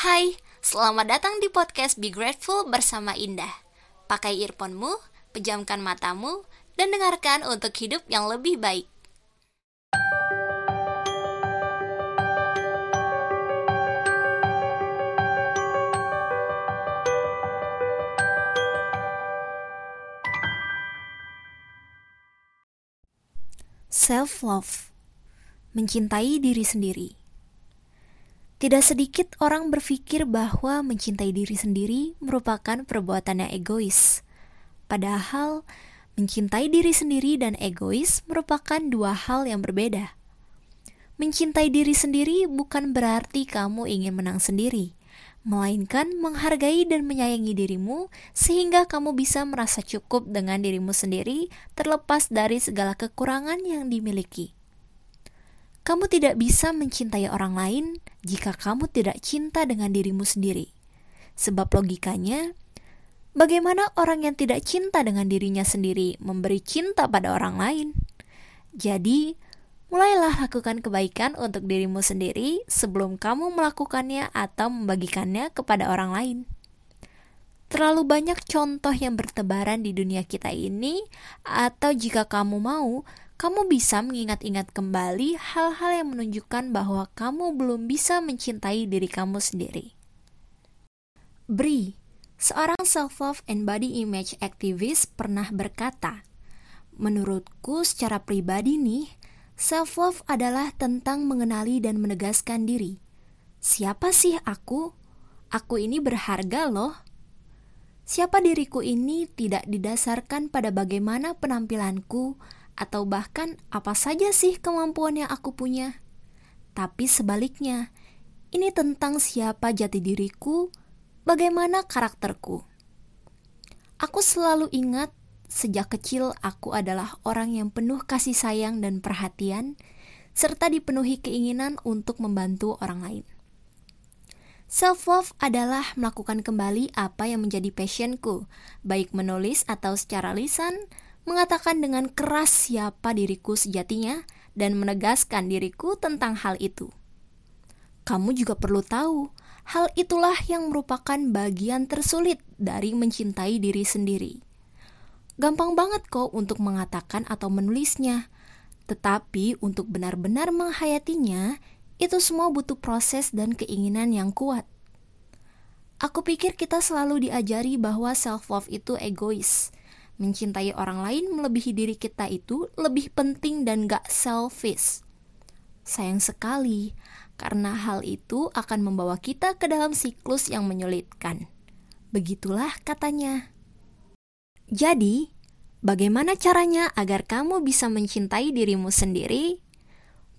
Hai, selamat datang di podcast Be Grateful bersama Indah. Pakai earphone-mu, pejamkan matamu, dan dengarkan untuk hidup yang lebih baik. Self-love mencintai diri sendiri. Tidak sedikit orang berpikir bahwa mencintai diri sendiri merupakan perbuatan yang egois. Padahal, mencintai diri sendiri dan egois merupakan dua hal yang berbeda. Mencintai diri sendiri bukan berarti kamu ingin menang sendiri, melainkan menghargai dan menyayangi dirimu sehingga kamu bisa merasa cukup dengan dirimu sendiri terlepas dari segala kekurangan yang dimiliki. Kamu tidak bisa mencintai orang lain jika kamu tidak cinta dengan dirimu sendiri. Sebab logikanya, bagaimana orang yang tidak cinta dengan dirinya sendiri memberi cinta pada orang lain? Jadi, Mulailah lakukan kebaikan untuk dirimu sendiri sebelum kamu melakukannya atau membagikannya kepada orang lain. Terlalu banyak contoh yang bertebaran di dunia kita ini, atau jika kamu mau, kamu bisa mengingat-ingat kembali hal-hal yang menunjukkan bahwa kamu belum bisa mencintai diri kamu sendiri. Bri, seorang self-love and body image activist pernah berkata, Menurutku secara pribadi nih, Self-love adalah tentang mengenali dan menegaskan diri. Siapa sih aku? Aku ini berharga loh. Siapa diriku ini tidak didasarkan pada bagaimana penampilanku atau bahkan apa saja sih kemampuan yang aku punya. Tapi sebaliknya, ini tentang siapa jati diriku, bagaimana karakterku. Aku selalu ingat Sejak kecil aku adalah orang yang penuh kasih sayang dan perhatian, serta dipenuhi keinginan untuk membantu orang lain. Self-love adalah melakukan kembali apa yang menjadi passionku, baik menulis atau secara lisan, mengatakan dengan keras siapa diriku sejatinya, dan menegaskan diriku tentang hal itu. Kamu juga perlu tahu, hal itulah yang merupakan bagian tersulit dari mencintai diri sendiri. Gampang banget kok untuk mengatakan atau menulisnya. Tetapi untuk benar-benar menghayatinya, itu semua butuh proses dan keinginan yang kuat. Aku pikir kita selalu diajari bahwa self-love itu egois. Mencintai orang lain melebihi diri kita itu lebih penting dan gak selfish. Sayang sekali, karena hal itu akan membawa kita ke dalam siklus yang menyulitkan. Begitulah katanya. Jadi, bagaimana caranya agar kamu bisa mencintai dirimu sendiri?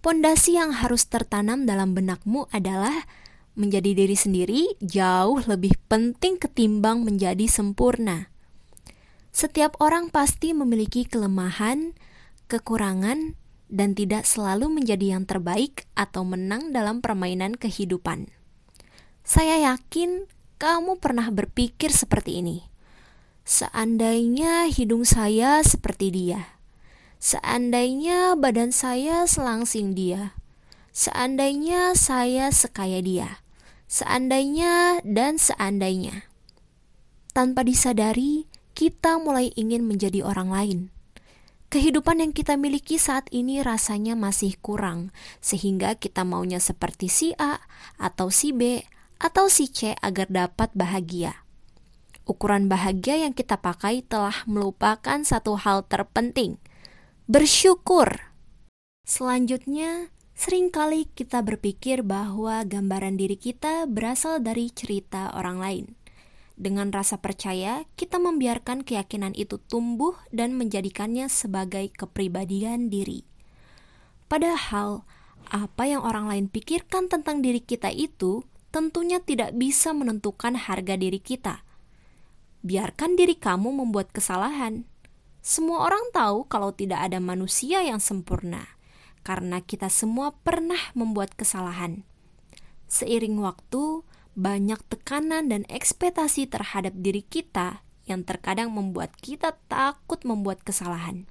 Pondasi yang harus tertanam dalam benakmu adalah menjadi diri sendiri jauh lebih penting ketimbang menjadi sempurna. Setiap orang pasti memiliki kelemahan, kekurangan, dan tidak selalu menjadi yang terbaik atau menang dalam permainan kehidupan. Saya yakin kamu pernah berpikir seperti ini. Seandainya hidung saya seperti dia, seandainya badan saya selangsing dia, seandainya saya sekaya dia, seandainya dan seandainya. Tanpa disadari, kita mulai ingin menjadi orang lain. Kehidupan yang kita miliki saat ini rasanya masih kurang, sehingga kita maunya seperti si A atau si B atau si C agar dapat bahagia ukuran bahagia yang kita pakai telah melupakan satu hal terpenting: bersyukur. Selanjutnya, sering kali kita berpikir bahwa gambaran diri kita berasal dari cerita orang lain. Dengan rasa percaya, kita membiarkan keyakinan itu tumbuh dan menjadikannya sebagai kepribadian diri. Padahal, apa yang orang lain pikirkan tentang diri kita itu tentunya tidak bisa menentukan harga diri kita biarkan diri kamu membuat kesalahan. Semua orang tahu kalau tidak ada manusia yang sempurna, karena kita semua pernah membuat kesalahan. Seiring waktu, banyak tekanan dan ekspektasi terhadap diri kita yang terkadang membuat kita takut membuat kesalahan.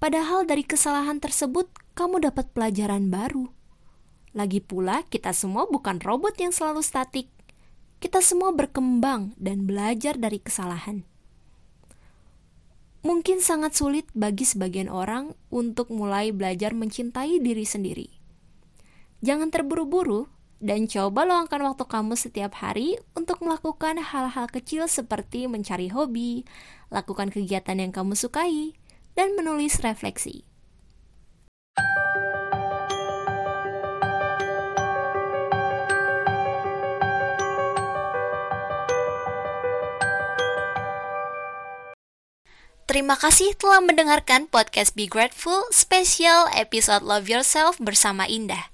Padahal dari kesalahan tersebut, kamu dapat pelajaran baru. Lagi pula, kita semua bukan robot yang selalu statik. Kita semua berkembang dan belajar dari kesalahan. Mungkin sangat sulit bagi sebagian orang untuk mulai belajar mencintai diri sendiri. Jangan terburu-buru dan coba luangkan waktu kamu setiap hari untuk melakukan hal-hal kecil seperti mencari hobi, lakukan kegiatan yang kamu sukai, dan menulis refleksi. Terima kasih telah mendengarkan podcast Be Grateful spesial episode Love Yourself bersama Indah.